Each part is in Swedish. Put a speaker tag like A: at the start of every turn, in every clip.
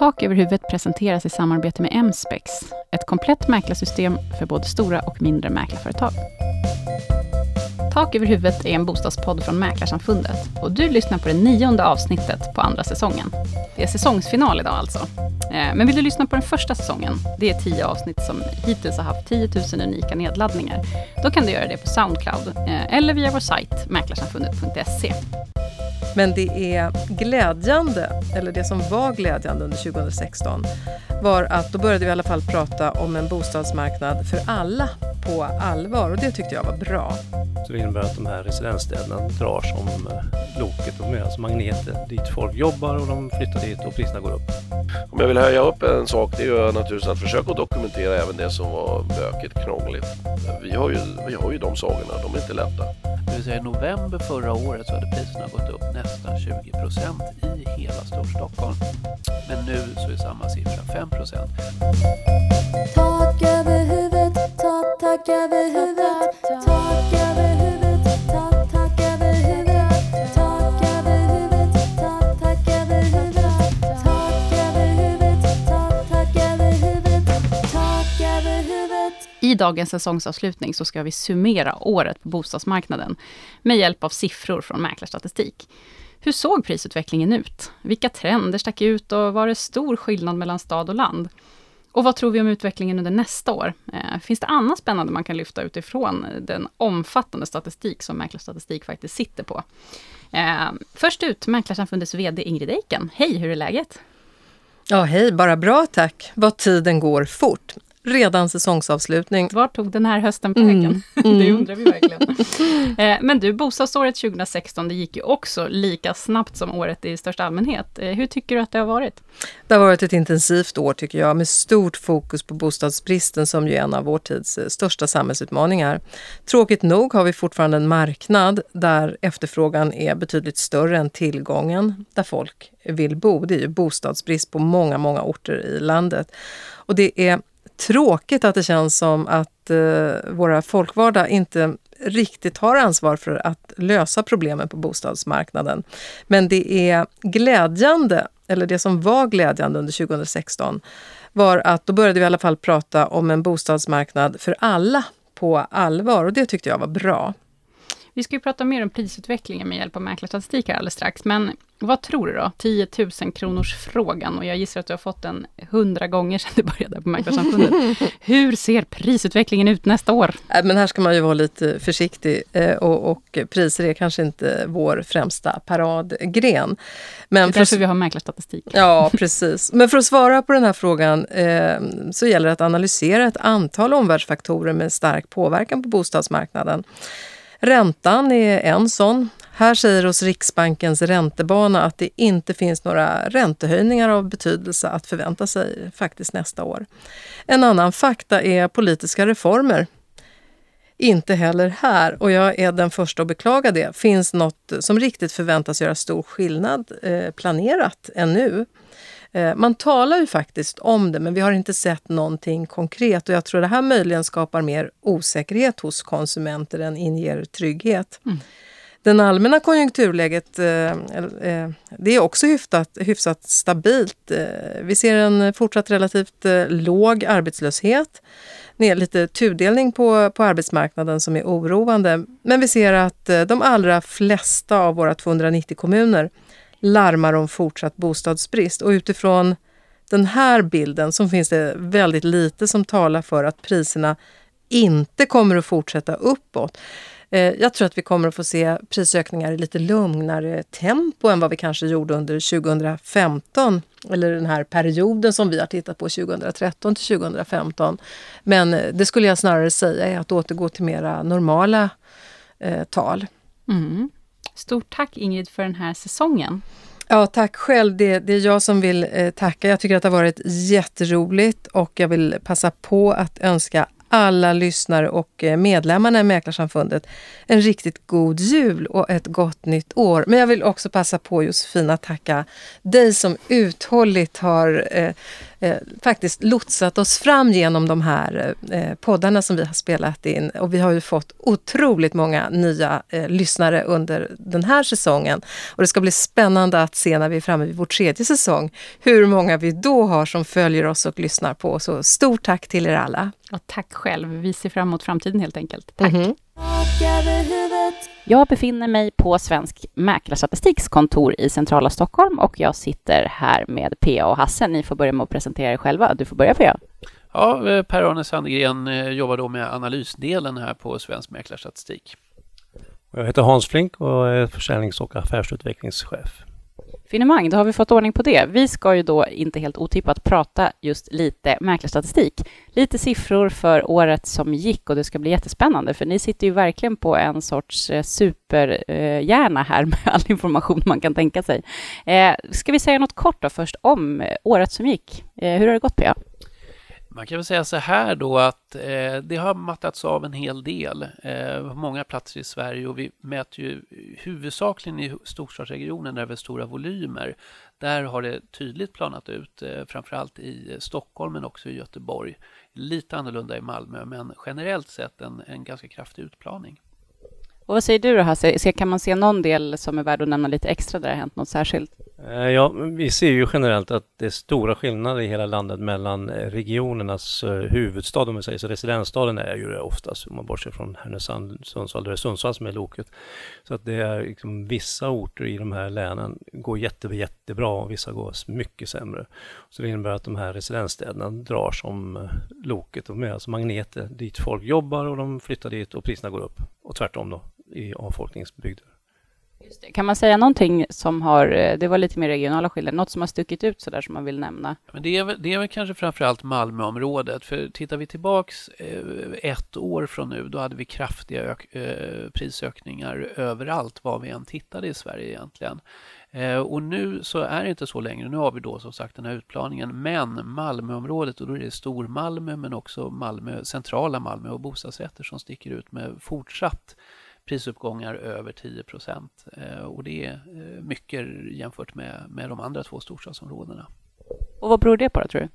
A: Tak över huvudet presenteras i samarbete med Mspex, ett komplett mäklarsystem för både stora och mindre mäklarföretag. Tak över huvudet är en bostadspodd från Mäklarsamfundet och du lyssnar på det nionde avsnittet på andra säsongen. Det är säsongsfinal idag alltså. Eh, men vill du lyssna på den första säsongen, det är tio avsnitt som hittills har haft 10 000 unika nedladdningar, då kan du göra det på Soundcloud eh, eller via vår sajt mäklarsamfundet.se.
B: Men det är glädjande, eller det som var glädjande under 2016 var att då började vi i alla fall prata om en bostadsmarknad för alla på allvar och det tyckte jag var bra.
C: Så det innebär att de här residensstäderna drar som eh, loket, och är alltså magneter dit folk jobbar och de flyttar dit och priserna går upp.
D: Om jag vill höja upp en sak det är ju naturligtvis att försöka dokumentera även det som var bökigt, krångligt. Vi har ju, vi har ju de sakerna, de är inte lätta.
E: Det vill säga i november förra året så hade priserna gått upp nästan 20 procent i hela Storstockholm. Men nu så är samma siffra 5 procent.
F: Tak över huvudet, tak, tak över huvudet, tak
A: dagens säsongsavslutning så ska vi summera året på bostadsmarknaden med hjälp av siffror från mäklarstatistik. Hur såg prisutvecklingen ut? Vilka trender stack ut och var det stor skillnad mellan stad och land? Och vad tror vi om utvecklingen under nästa år? Eh, finns det annat spännande man kan lyfta utifrån den omfattande statistik som Mäklarstatistik faktiskt sitter på? Eh, först ut, Mäklarsamfundets VD Ingrid Eiken. Hej, hur är läget?
B: Ja, hej, bara bra tack. Vad tiden går fort. Redan säsongsavslutning.
A: Var tog den här hösten vägen?
B: Mm.
A: det undrar vi verkligen. Eh, Men du, bostadsåret 2016, det gick ju också lika snabbt som året i största allmänhet. Eh, Hur tycker du att det har varit?
B: Det har varit ett intensivt år tycker jag med stort fokus på bostadsbristen som ju är en av vår tids eh, största samhällsutmaningar. Tråkigt nog har vi fortfarande en marknad där efterfrågan är betydligt större än tillgången, där folk vill bo. Det är ju bostadsbrist på många, många orter i landet. Och det är tråkigt att det känns som att eh, våra folkvalda inte riktigt har ansvar för att lösa problemen på bostadsmarknaden. Men det är glädjande, eller det som var glädjande under 2016 var att då började vi i alla fall prata om en bostadsmarknad för alla på allvar och det tyckte jag var bra.
A: Vi ska ju prata mer om prisutvecklingen med hjälp av mäklarstatistik här alldeles strax, men vad tror du då? 10 000 kronors frågan och jag gissar att du har fått den hundra gånger sedan du började på Mäklarsamfundet. Hur ser prisutvecklingen ut nästa år?
B: Äh, Men här ska man ju vara lite försiktig eh, och, och priser är kanske inte vår främsta paradgren.
A: Det
B: Men
A: är
B: för att
A: därför vi har mäklarstatistik.
B: Ja, precis. Men för att svara på den här frågan eh, så gäller det att analysera ett antal omvärldsfaktorer med stark påverkan på bostadsmarknaden. Räntan är en sån. Här säger oss Riksbankens räntebana att det inte finns några räntehöjningar av betydelse att förvänta sig faktiskt nästa år. En annan fakta är politiska reformer. Inte heller här, och jag är den första att beklaga det, finns något som riktigt förväntas göra stor skillnad eh, planerat ännu. Eh, Man talar ju faktiskt om det, men vi har inte sett någonting konkret och jag tror det här möjligen skapar mer osäkerhet hos konsumenter än inger trygghet. Den allmänna konjunkturläget eh, eh, det är också hyfsat, hyfsat stabilt. Vi ser en fortsatt relativt låg arbetslöshet. Det är lite tudelning på, på arbetsmarknaden som är oroande. Men vi ser att de allra flesta av våra 290 kommuner larmar om fortsatt bostadsbrist. Och utifrån den här bilden så finns det väldigt lite som talar för att priserna inte kommer att fortsätta uppåt. Eh, jag tror att vi kommer att få se prisökningar i lite lugnare tempo än vad vi kanske gjorde under 2015 eller den här perioden som vi har tittat på 2013 till 2015. Men eh, det skulle jag snarare säga är att återgå till mera normala eh, tal.
A: Mm. Stort tack Ingrid för den här säsongen.
B: Ja, tack själv. Det, det är jag som vill eh, tacka. Jag tycker att det har varit jätteroligt och jag vill passa på att önska alla lyssnare och eh, medlemmarna i Mäklarsamfundet en riktigt god jul och ett gott nytt år. Men jag vill också passa på Josefina att tacka dig som uthålligt har eh, eh, faktiskt lotsat oss fram genom de här eh, poddarna som vi har spelat in. Och vi har ju fått otroligt många nya eh, lyssnare under den här säsongen. Och det ska bli spännande att se när vi är framme vid vår tredje säsong hur många vi då har som följer oss och lyssnar på. Så stort tack till er alla.
A: Och tack själv. Vi ser fram emot framtiden helt enkelt. Tack.
B: Mhm.
F: Tak huvudet,
A: Jag befinner mig på Svensk Mäklarstatistiks kontor i centrala Stockholm och jag sitter här med PA och Hasse. Ni får börja med att presentera er själva. Du får börja PA.
E: Ja, eh, Per-Arne Sandgren eh, jobbar då med analysdelen här på Svensk Mäklarstatistik.
C: Jag heter Hans Flink och är försäljnings och affärsutvecklingschef.
A: Finemang, då har vi fått ordning på det. Vi ska ju då inte helt otippat prata just lite mäklarstatistik. Lite siffror för året som gick och det ska bli jättespännande för ni sitter ju verkligen på en sorts eh, superhjärna här med all information man kan tänka sig. Eh, ska vi säga något kort då först om eh, året som gick? Hur har det gått Pia?
E: Man kan väl säga så här då att eh, det har mattats av en hel del eh, på många platser i Sverige och vi mäter ju huvudsakligen i storstadsregionen där det är stora volymer. Där har det tydligt planat ut, eh, framförallt i Stockholm men också i Göteborg. Lite annorlunda i Malmö men generellt sett en, en ganska kraftig utplaning.
A: Och vad säger du då Hasse? Kan man se någon del som är värd att nämna lite extra där det har hänt något särskilt?
C: Eh, ja, vi ser ju generellt att det är stora skillnader i hela landet mellan eh, regionernas eh, huvudstad om vi säger så. Residensstaden är ju det oftast, om man bortser från Härnösand, Sundsvall, det är Sundsvall som är loket. Så att det är liksom, vissa orter i de här länen går jätte, jättebra och vissa går mycket sämre. Så det innebär att de här residensstäderna drar som loket, de är alltså magneter dit folk jobbar och de flyttar dit och priserna går upp. Och tvärtom då i avfolkningsbygder.
A: Just det. Kan man säga någonting som har, eh, det var lite mer regionala skillnader, något som har stuckit ut sådär som man vill nämna?
E: Men det är, väl, det är väl kanske framförallt Malmöområdet. För tittar vi tillbaks eh, ett år från nu, då hade vi kraftiga ök, eh, prisökningar överallt, var vi än tittade i Sverige egentligen. Och nu så är det inte så längre. Nu har vi då som sagt den här utplaningen. Men Malmöområdet, och då är det Stormalmö men också Malmö, centrala Malmö och bostadsrätter som sticker ut med fortsatt prisuppgångar över 10 procent. Eh, och det är eh, mycket jämfört med, med de andra två storstadsområdena.
A: Och vad beror det på då, tror du?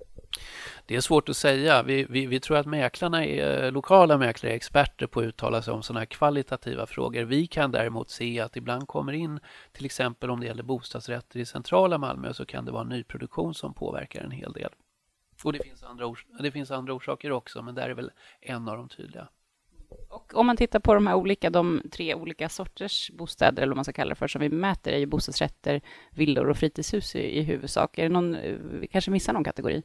E: Det är svårt att säga. Vi, vi, vi tror att mäklarna är, lokala mäklare är experter på att uttala sig om sådana här kvalitativa frågor. Vi kan däremot se att ibland kommer in, till exempel om det gäller bostadsrätter i centrala Malmö, så kan det vara nyproduktion som påverkar en hel del. Och det finns andra, ors det finns andra orsaker också, men där är väl en av de tydliga.
A: Och om man tittar på de här olika, de tre olika sorters bostäder, eller vad man ska kalla det för, som vi mäter, är ju bostadsrätter, villor och fritidshus i, i huvudsak. Är det någon, vi kanske missar någon kategori?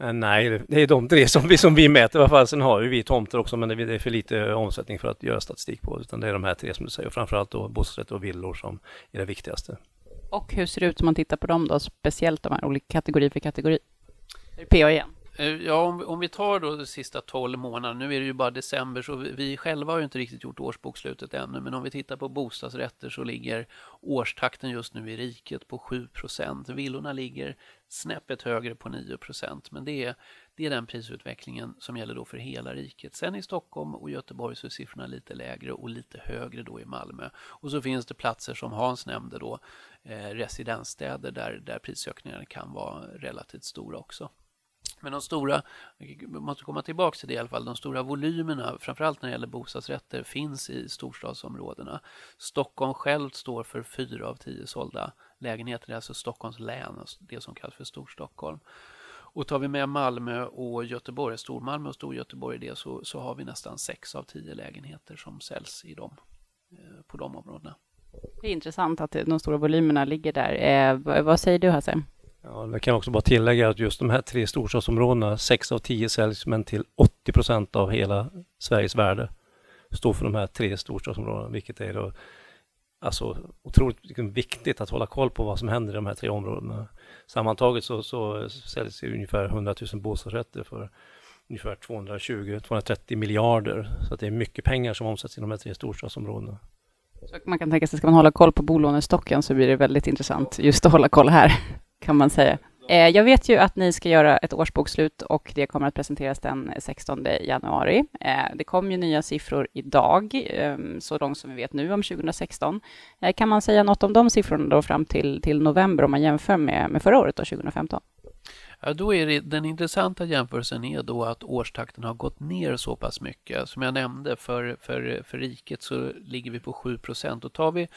C: Eh, Nej, det- är de tre som vi, som vi mäter i alla fall. Sen har vi tomter också, men det är- det är för lite omsättning för att göra statistik på. Utan det är de här tre som du säger, och framförallt då bostadsrätter och villor som är det viktigaste.
A: Och hur ser det ut om man tittar på dem då, speciellt de här olika kategori för kategori? Är det PA igen?
E: Eh, ja, om, vi- om vi tar då de sista 12 månaderna, nu är det ju bara december så vi, vi själva har ju inte riktigt gjort årsbokslutet ännu, men om vi tittar på bostadsrätter så ligger årstakten just nu i riket på 7% Villorna ligger snäppet högre på 9% men det är, det är den prisutvecklingen som gäller då för hela riket. Sen i Stockholm och Göteborg så är siffrorna lite lägre och lite högre då i Malmö. Och så finns det platser som Hans nämnde då, eh, residensstäder där, där prisökningarna kan vara relativt stora också. Men de stora, vi måste komma tillbaka till det i alla fall, de stora volymerna, framförallt när det gäller bostadsrätter, finns i storstadsområdena. Stockholm själv står för fyra av tio sålda lägenheter, det är alltså Stockholms län, alltså det som kallas för Storstockholm. Och tar vi med Malmö och Göteborg, Stormalmö och Storgöteborg i det, så, så har vi nästan sex av tio lägenheter som säljs i dem, eh, på de områdena.
A: Det är intressant att de stora volymerna ligger där. Eh, vad säger du Hasse?
C: Ja, jag kan också bara tillägga att just de här tre storstadsområdena, 6 av 10 säljs, men till 80 procent av hela Sveriges värde står för de här tre storstadsområdena, vilket är då alltså otroligt liksom viktigt att hålla koll på vad som händer i de här tre områdena. Sammantaget så, så säljs det ungefär 100 000 bostadsrätter för ungefär 220-230 miljarder. Så att det är mycket pengar som omsätts i de här tre storstadsområdena.
A: Så man kan tänka sig, ska man hålla koll på bolånestocken så blir det väldigt intressant just att hålla koll här, kan man säga. Eh, jag vet ju att ni ska göra ett årsbokslut och det kommer att presenteras den 16 januari. Eh, det kom ju nya siffror idag, ehm, så långt som vi vet nu om 2016. Eh, kan man säga något om de siffrorna då fram till, till november om man jämför med, med förra året, då, 2015?
E: Ja, då är det, den intressanta jämförelsen är då att årstakten har gått ner så pass mycket. Som jag nämnde, för, för, för riket så ligger vi på 7 procent. Och tar vi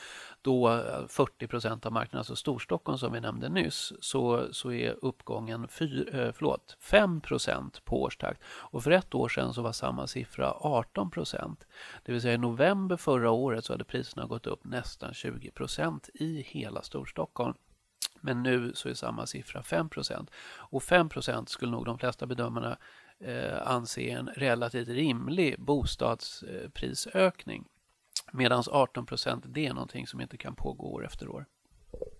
E: då eh, 40 procent av marknaden, alltså Storstockholm som vi nämnde nyss, så, så är uppgången fyr, eh, förlåt, 5 procent på årstakt. Och för ett år sedan så var samma siffra 18 procent. Det vill säga i november förra året så hade priserna gått upp nästan 20 procent i hela Storstockholm. Men nu så är samma siffra 5% Och 5% skulle nog de flesta bedömarna eh, anse en relativt rimlig bostadsprisökning. Medan 18 det är någonting som inte kan pågå år efter år.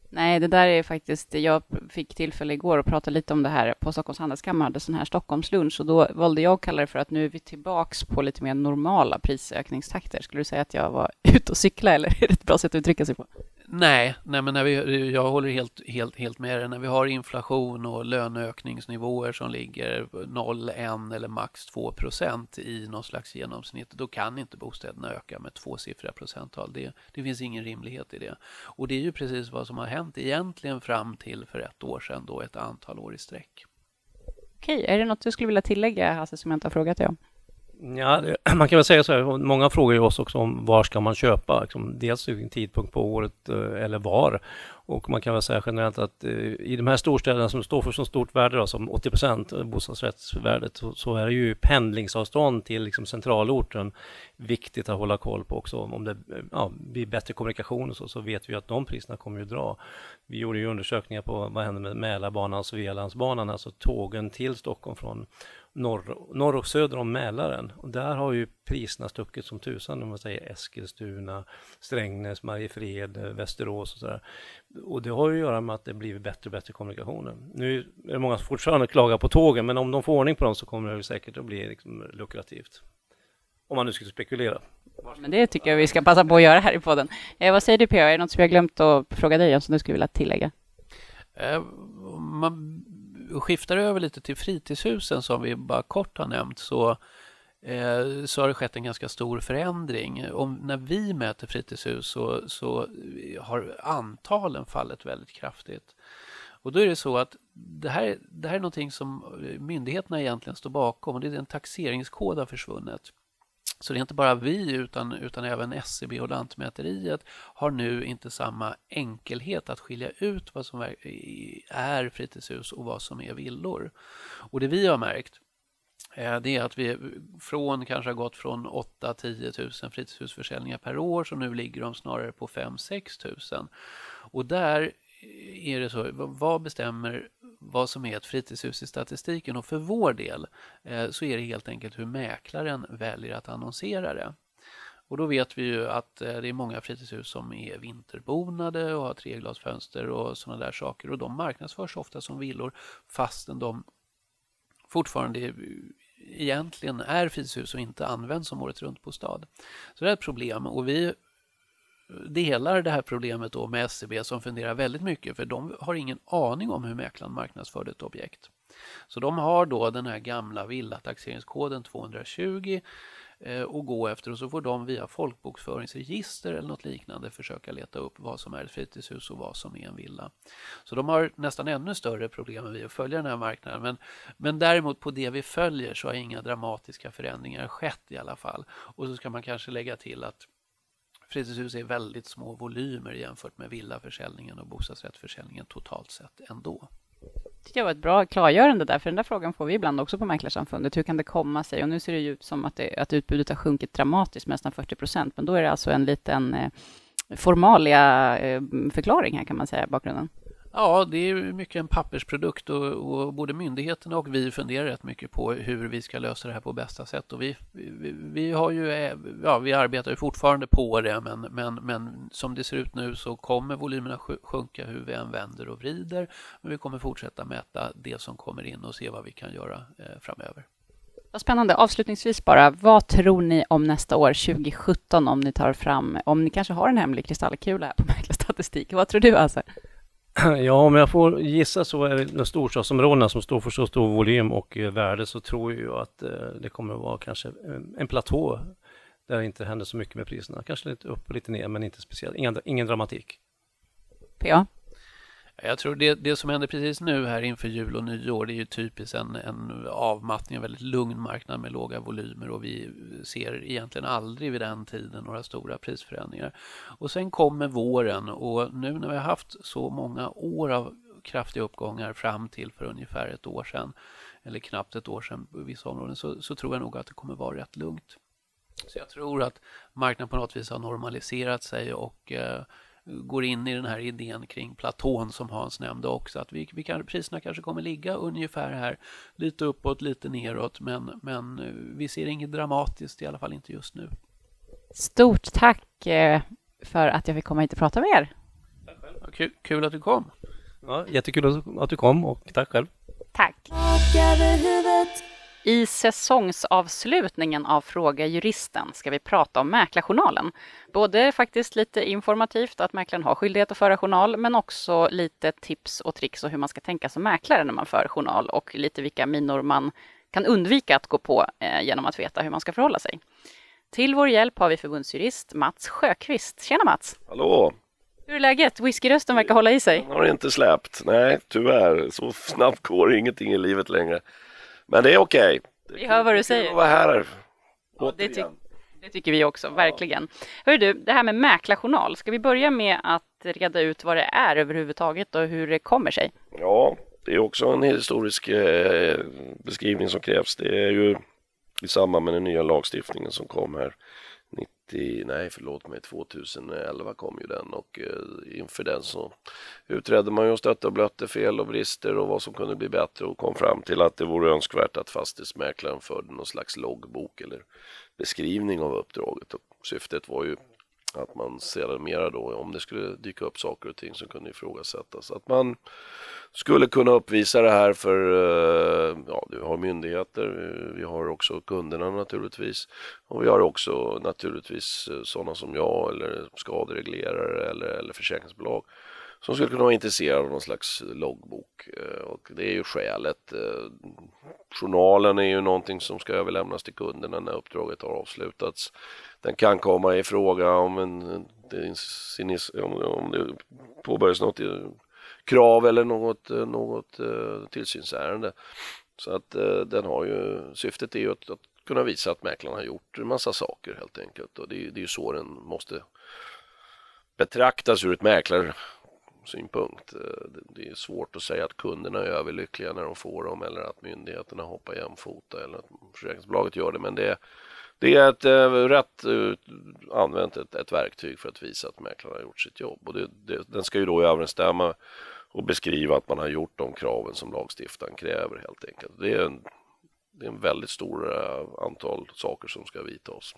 A: Nej, det där är faktiskt, jag fick tillfälle igår att prata lite om det här på Stockholms handelskammare, hade sån här Stockholmslunch och då valde jag att kalla det för att nu är vi tillbaks på lite mer normala prisökningstakter. Skulle du säga att jag var ute och cykla eller är det ett bra sätt att uttrycka sig på?
E: Nej, nej men när vi, jag håller helt, helt, helt med dig. När vi har inflation och löneökningsnivåer som ligger 0, 1 eller max 2 procent i någon slags genomsnitt, då kan inte bostäderna öka med tvåsiffriga procenttal. Det, det finns ingen rimlighet i det. Och det är ju precis vad som har hänt egentligen fram till för ett år sedan, då ett antal år i sträck.
A: Okej, är det något du skulle vilja tillägga, Hasse, som jag inte har frågat dig om?
C: Ja, man kan väl säga så här, många frågar ju oss också om var ska man köpa, liksom, dels vilken tidpunkt på året eh, eller var. Och man kan väl säga generellt att eh, i de här storstäderna som står för så stort värde, då, som 80 procent bostadsrättsvärdet, så, så, är det ju pendlingsavstånd till liksom, centralorten viktigt att hålla koll på också. Om det ja, blir bättre kommunikation och så, så vet vi att de priserna kommer ju dra. Vi gjorde ju undersökningar på vad händer med Mälarbanan och Svealandsbanan, alltså tågen till Stockholm från norr, norr och söder om Mälaren. Och där har ju priserna stuckit som tusan, om man säger Eskilstuna, Strängnäs, Mariefred, Västerås och sådär. Och det har ju att göra med att det blivit bättre och bättre kommunikationer. Nu är det många som fortfarande klagar på tågen, men om de får ordning på dem så kommer det säkert att bli liksom lukrativt. Om man nu skulle spekulera.
A: Men det tycker jag vi ska passa på att göra här i podden. Eh, vad säger du PA? Är det något som jag glömt att fråga dig om som du skulle vilja tillägga?
E: Eh, man skiftar över lite till fritidshusen som vi bara kort har nämnt så, eh, så har det skett en ganska stor förändring. Om, när vi mäter fritidshus så, så har antalen fallit väldigt kraftigt. Och då är det så att det här, det här är någonting som myndigheterna egentligen står bakom och det är en taxeringskod har försvunnit. Så det är inte bara vi utan, utan även SCB och Lantmäteriet har nu inte samma enkelhet att skilja ut vad som är fritidshus och vad som är villor. Och det vi har märkt eh, det är att vi från kanske har gått från 8-10 000 fritidshusförsäljningar per år så nu ligger de snarare på 5-6 000. Och där är det så, vad bestämmer vad som är ett fritidshus i statistiken? Och för vår del eh, så är det helt enkelt hur mäklaren väljer att annonsera det. Och då vet vi ju att eh, det är många fritidshus som är vinterbonade och har treglasfönster och sådana där saker och de marknadsförs ofta som villor fastän de fortfarande egentligen är fritidshus och inte används som året runt bostad. Så det är ett problem och vi delar det här problemet då med SCB som funderar väldigt mycket för de har ingen aning om hur mäklaren marknadsförde ett objekt. Så de har då den här gamla villataxeringskoden 220 och eh, gå efter och så får de via folkbokföringsregister eller något liknande försöka leta upp vad som är ett fritidshus och vad som är en villa. Så de har nästan ännu större problem än vi att följa den här marknaden. Men, men däremot på det vi följer så har inga dramatiska förändringar skett i alla fall. Och så ska man kanske lägga till att fritidshus är väldigt små volymer jämfört med villaförsäljningen och bostadsrättsförsäljningen totalt sett ändå.
A: Det tycker jag var ett bra klargörande där, för den där frågan får vi ibland också på Mäklarsamfundet. Hur kan det komma sig? Och nu ser det ju ut som att, det, att utbudet har sjunkit dramatiskt, med nästan 40 procent, men då är det alltså en liten eh, formalia eh, förklaring här kan man säga, bakgrunden.
E: Ja, det är mycket en pappersprodukt och, och, både myndigheterna och vi funderar rätt mycket på hur vi ska lösa det här på bästa sätt. Och vi, vi, vi har ju, eh, ja, vi arbetar ju fortfarande på det, men, men, men som det ser ut nu så kommer volymerna sjunka hur vi än vänder och vrider. Men vi kommer fortsätta mäta det som kommer in och se vad vi kan göra eh, framöver.
A: Vad spännande. Avslutningsvis bara, vad tror ni om nästa år, 2017, om ni tar fram, om ni kanske har en hemlig kristallkula här på Mäklarstatistik? Vad tror du, alltså?
C: Ja, om jag får gissa så är det storstadsområdena som står för så stor volym och eh, värde så tror jag att eh, det kommer att vara kanske eh, en platå där det inte händer så mycket med priserna. Kanske lite upp och lite ner, men inte speciellt. Ingen, ingen dramatik.
A: Ja.
E: Jag tror det, det som händer precis nu här inför jul och nyår det är ju typiskt en, en avmattning, en väldigt lugn marknad med låga volymer och vi ser egentligen aldrig vid den tiden några stora prisförändringar. Och sen kommer våren och nu när vi har haft så många år av kraftiga uppgångar fram till för ungefär ett år sedan eller knappt ett år sedan på vissa områden så, så tror jag nog att det kommer vara rätt lugnt. Så jag tror att marknaden på något vis har normaliserat sig och eh, går in i den här idén kring platån som Hans nämnde också. Att vi, vi kan, priserna kanske kommer ligga ungefär här, lite uppåt, lite neråt, men, men eh, vi ser inget dramatiskt, i alla fall inte just nu.
A: Stort tack eh, för att jag fick komma hit och prata med er.
E: Kul, kul att du kom.
C: Ja, jättekul att du kom och tack själv.
A: Tack. I säsongsavslutningen av Fråga Juristen ska vi prata om Mäklarjournalen. Både faktiskt lite informativt att mäklaren har skyldighet att föra journal, men också lite tips och tricks och hur man ska tänka som mäklare när man för journal och lite vilka minor man kan undvika att gå på eh, genom att veta hur man ska förhålla sig. Till vår hjälp har vi förbundsjurist Mats Sjöqvist. Tjena Mats!
D: Hallå!
A: Hur är läget? Whiskyrösten verkar hålla i sig.
D: Den har inte släppt. Nej, tyvärr. Så snabbt går ingenting i livet längre. Men det är okej.
A: Vi hör vad du säger.
D: Vara här.
A: Ja, det, ty det tycker vi också, verkligen. Hör du, det här med mäklarjournal, ska vi börja med att reda ut vad det är överhuvudtaget och hur det kommer sig?
D: Ja, det är också en historisk eh, beskrivning som krävs. Det är ju i samband med den nya lagstiftningen som kom här 90, nej förlåt mig, 2011 kom ju den och eh, inför den så utredde man ju och stötte och blötte fel och brister och vad som kunde bli bättre och kom fram till att det vore önskvärt att fastighetsmäklaren förde någon slags loggbok eller beskrivning av uppdraget. Och syftet var ju att man sedermera då, om det skulle dyka upp saker och ting som kunde ifrågasättas, att man skulle kunna uppvisa det här för, eh, ja, vi har myndigheter, vi har också kunderna naturligtvis. Och vi har också naturligtvis eh, sådana som jag eller skadereglerare eller, eller försäkringsbolag som skulle kunna vara intresserade av någon slags loggbok eh, och det är ju skälet. Eh, journalen är ju någonting som ska överlämnas till kunderna när uppdraget har avslutats. Den kan komma i fråga om, en, det, om, det påbörjas något eh, krav eller något, något tillsynsärende. Så att den har ju, syftet är ju att, att kunna visa att mäklaren har gjort en massa saker helt enkelt och det, är- ju så den måste betraktas ur ett mäklare Eh, Det, är svårt att säga att kunderna är överlyckliga när de får dem eller att myndigheterna hoppar jämfota eller att försäkringsbolaget gör det men det, det är ett eh, rätt eh, använt ett, ett verktyg för att visa att mäklaren har gjort sitt jobb och det, det, den ska ju då överensstämma och beskriva att man har gjort de kraven som lagstiftaren kräver helt enkelt. Det är en, det är en väldigt stor eh, antal saker som ska vidtas.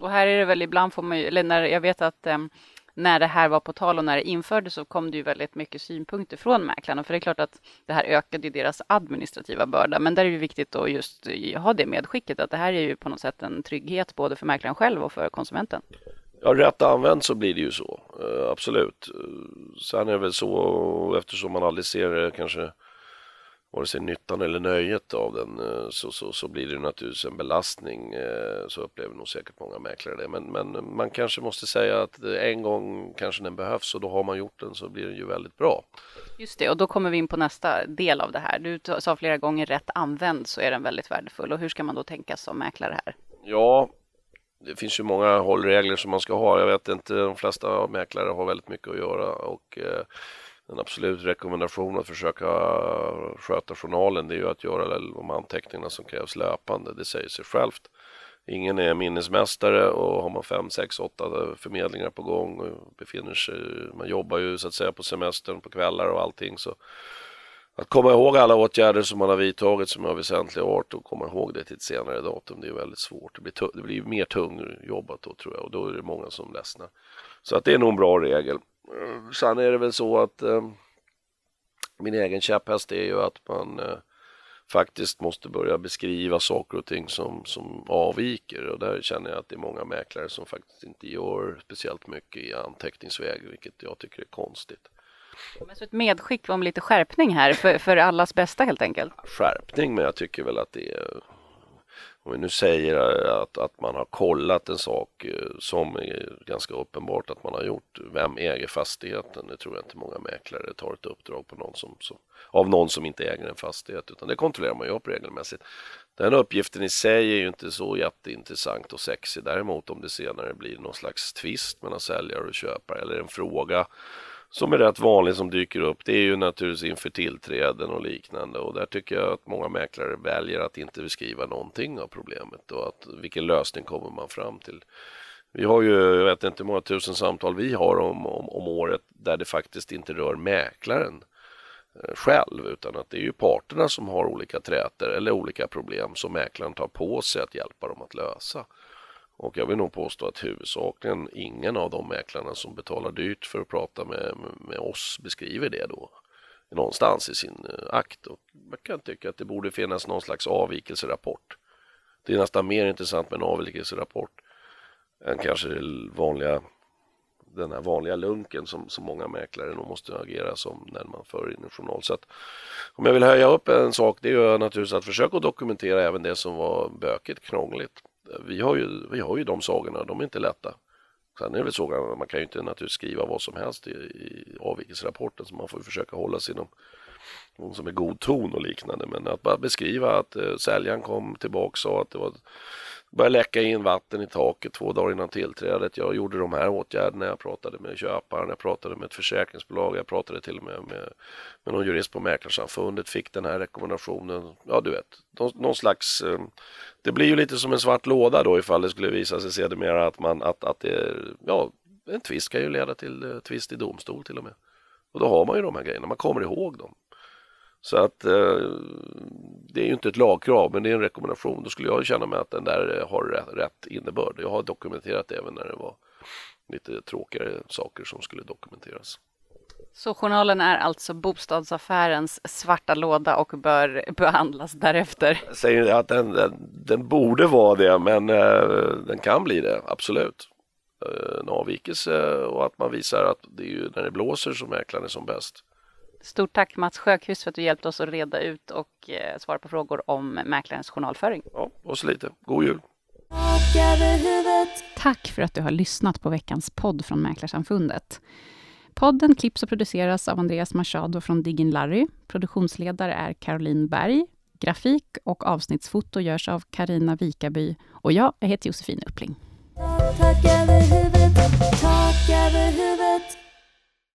A: Och här är det väl ibland får man ju, eller när jag vet att ehm, när det här var på tal och när det infördes så kom det ju väldigt mycket synpunkter från mäklarna. För det är klart att det här ökade ju deras administrativa börda. Men där är det viktigt att just ha det medskicket att det här är ju på något sätt en trygghet både för mäklaren själv och för konsumenten.
D: Ja, rätt använt så blir det ju så, eh, absolut. Eh, sen är det väl så, eftersom man aldrig ser det kanske vare sig nyttan eller nöjet av den eh, så, så, så blir det naturligtvis en belastning. eh, Så upplever nog säkert många mäklare det. Men, men man kanske måste säga att en gång kanske den behövs och då har man gjort den så blir den ju väldigt bra.
A: Just det, och då kommer vi in på nästa del av det här. Du sa flera gånger rätt använd så är den väldigt värdefull. Och hur ska man då tänka som mäklare här?
D: Ja, det finns ju många hållregler som man ska ha. Jag vet inte, de flesta mäklare har väldigt mycket att göra och eh, en absolut rekommendation att försöka sköta journalen det är ju att göra de anteckningarna som krävs löpande. Det säger sig självt. Ingen är minnesmästare och har man fem, sex, åtta förmedlingar på gång och befinner sig, man jobbar ju så att säga på semestern på kvällar och allting så att komma ihåg alla åtgärder som man har vidtagit som är av väsentlig art och komma ihåg det till ett senare datum, det är väldigt svårt. Det blir, det blir mer tungjobbat då tror jag och då är det många som ledsnar. Så att det är nog en bra regel. Eh, Sen är det väl så att eh, min egen käpphäst är ju att man eh, faktiskt måste börja beskriva saker och ting som, som avviker och där känner jag att det är många mäklare som faktiskt inte gör speciellt mycket i anteckningsväg, vilket jag tycker är konstigt.
A: Men så ett medskick om lite skärpning här för, för allas bästa helt enkelt.
D: skärpning men jag tycker väl att det är om vi nu säger eh, att, att man har kollat en sak eh, som är ganska uppenbart att man har gjort. Vem äger fastigheten? Det tror jag inte många mäklare tar ett uppdrag på någon som, som, av någon som inte äger en fastighet utan det kontrollerar man ju upp regelmässigt. Den uppgiften i sig är ju inte så jätteintressant och sexig. Däremot om det senare blir någon slags tvist mellan säljare och köpare eller en fråga som är rätt vanlig som dyker upp, det är ju naturligtvis inför tillträden och liknande och där tycker jag att många mäklare väljer att inte beskriva någonting av problemet och att vilken lösning kommer man fram till. Vi har ju, jag vet inte hur många tusen samtal vi har om, om, om året där det faktiskt inte rör mäklaren eh, själv utan att det är ju parterna som har olika trätor eller olika problem som mäklaren tar på sig att hjälpa dem att lösa. Och jag vill nog påstå att huvudsakligen ingen av de mäklarna som betalar dyrt för att prata med, med oss beskriver det då någonstans i sin eh, akt. Och man kan tycka att det borde finnas någon slags avvikelserapport. Det är nästan mer intressant med en avvikelserapport än kanske vanliga, den här vanliga lunken som, som många mäklare nog måste agera som när man för in en journal. Så att, om jag vill höja upp en sak det är ju naturligtvis att försöka dokumentera även det som var bökigt, krångligt vi har ju, vi har ju de sagorna, de är inte lätta. Sen är det väl så man kan ju inte naturligtvis skriva vad som helst i, i avvikelserapporten så man får försöka hålla sig inom någon som är god ton och liknande. Men att bara beskriva att eh, säljaren kom tillbaka och sa att det var började läcka in vatten i taket två dagar innan tillträdet. Jag gjorde de här åtgärderna. Jag pratade med köparen, jag pratade med ett försäkringsbolag, jag pratade till och med med, med någon jurist på Mäklarsamfundet, fick den här rekommendationen. Ja, du vet, någon, någon slags... Eh, det blir ju lite som en svart låda då ifall det skulle visa sig sedermera att man att, att det, ja, en tvist kan ju leda till eh, tvist i domstol till och med. Och då har man ju de här grejerna, man kommer ihåg dem. Så att eh, det är ju inte ett lagkrav men det är en rekommendation. Då skulle jag känna mig att den där eh, har rätt, rätt innebörd. Jag har dokumenterat det även när det var lite tråkigare saker som skulle dokumenteras.
A: Så journalen är alltså bostadsaffärens svarta låda och bör behandlas därefter?
D: Jag säger att den, den, den borde vara det men eh, den kan bli det, absolut. Eh, en avvikelse och att man visar att det är ju när det blåser som mäklaren är som bäst.
A: Stort tack Mats Sjökhus för att du hjälpte oss att reda ut och eh, svara på frågor om mäklarens journalföring.
D: Ja, och så lite. God jul!
A: Tack för att du har lyssnat på veckans podd från Mäklarsamfundet. Podden klipps och produceras av Andreas Machado från Diggin Larry. Produktionsledare är Caroline Berg. Grafik och avsnittsfoto görs av Karina Vikaby och jag, jag heter Josefin Uppling.
F: Tak över huvudet, tak över huvudet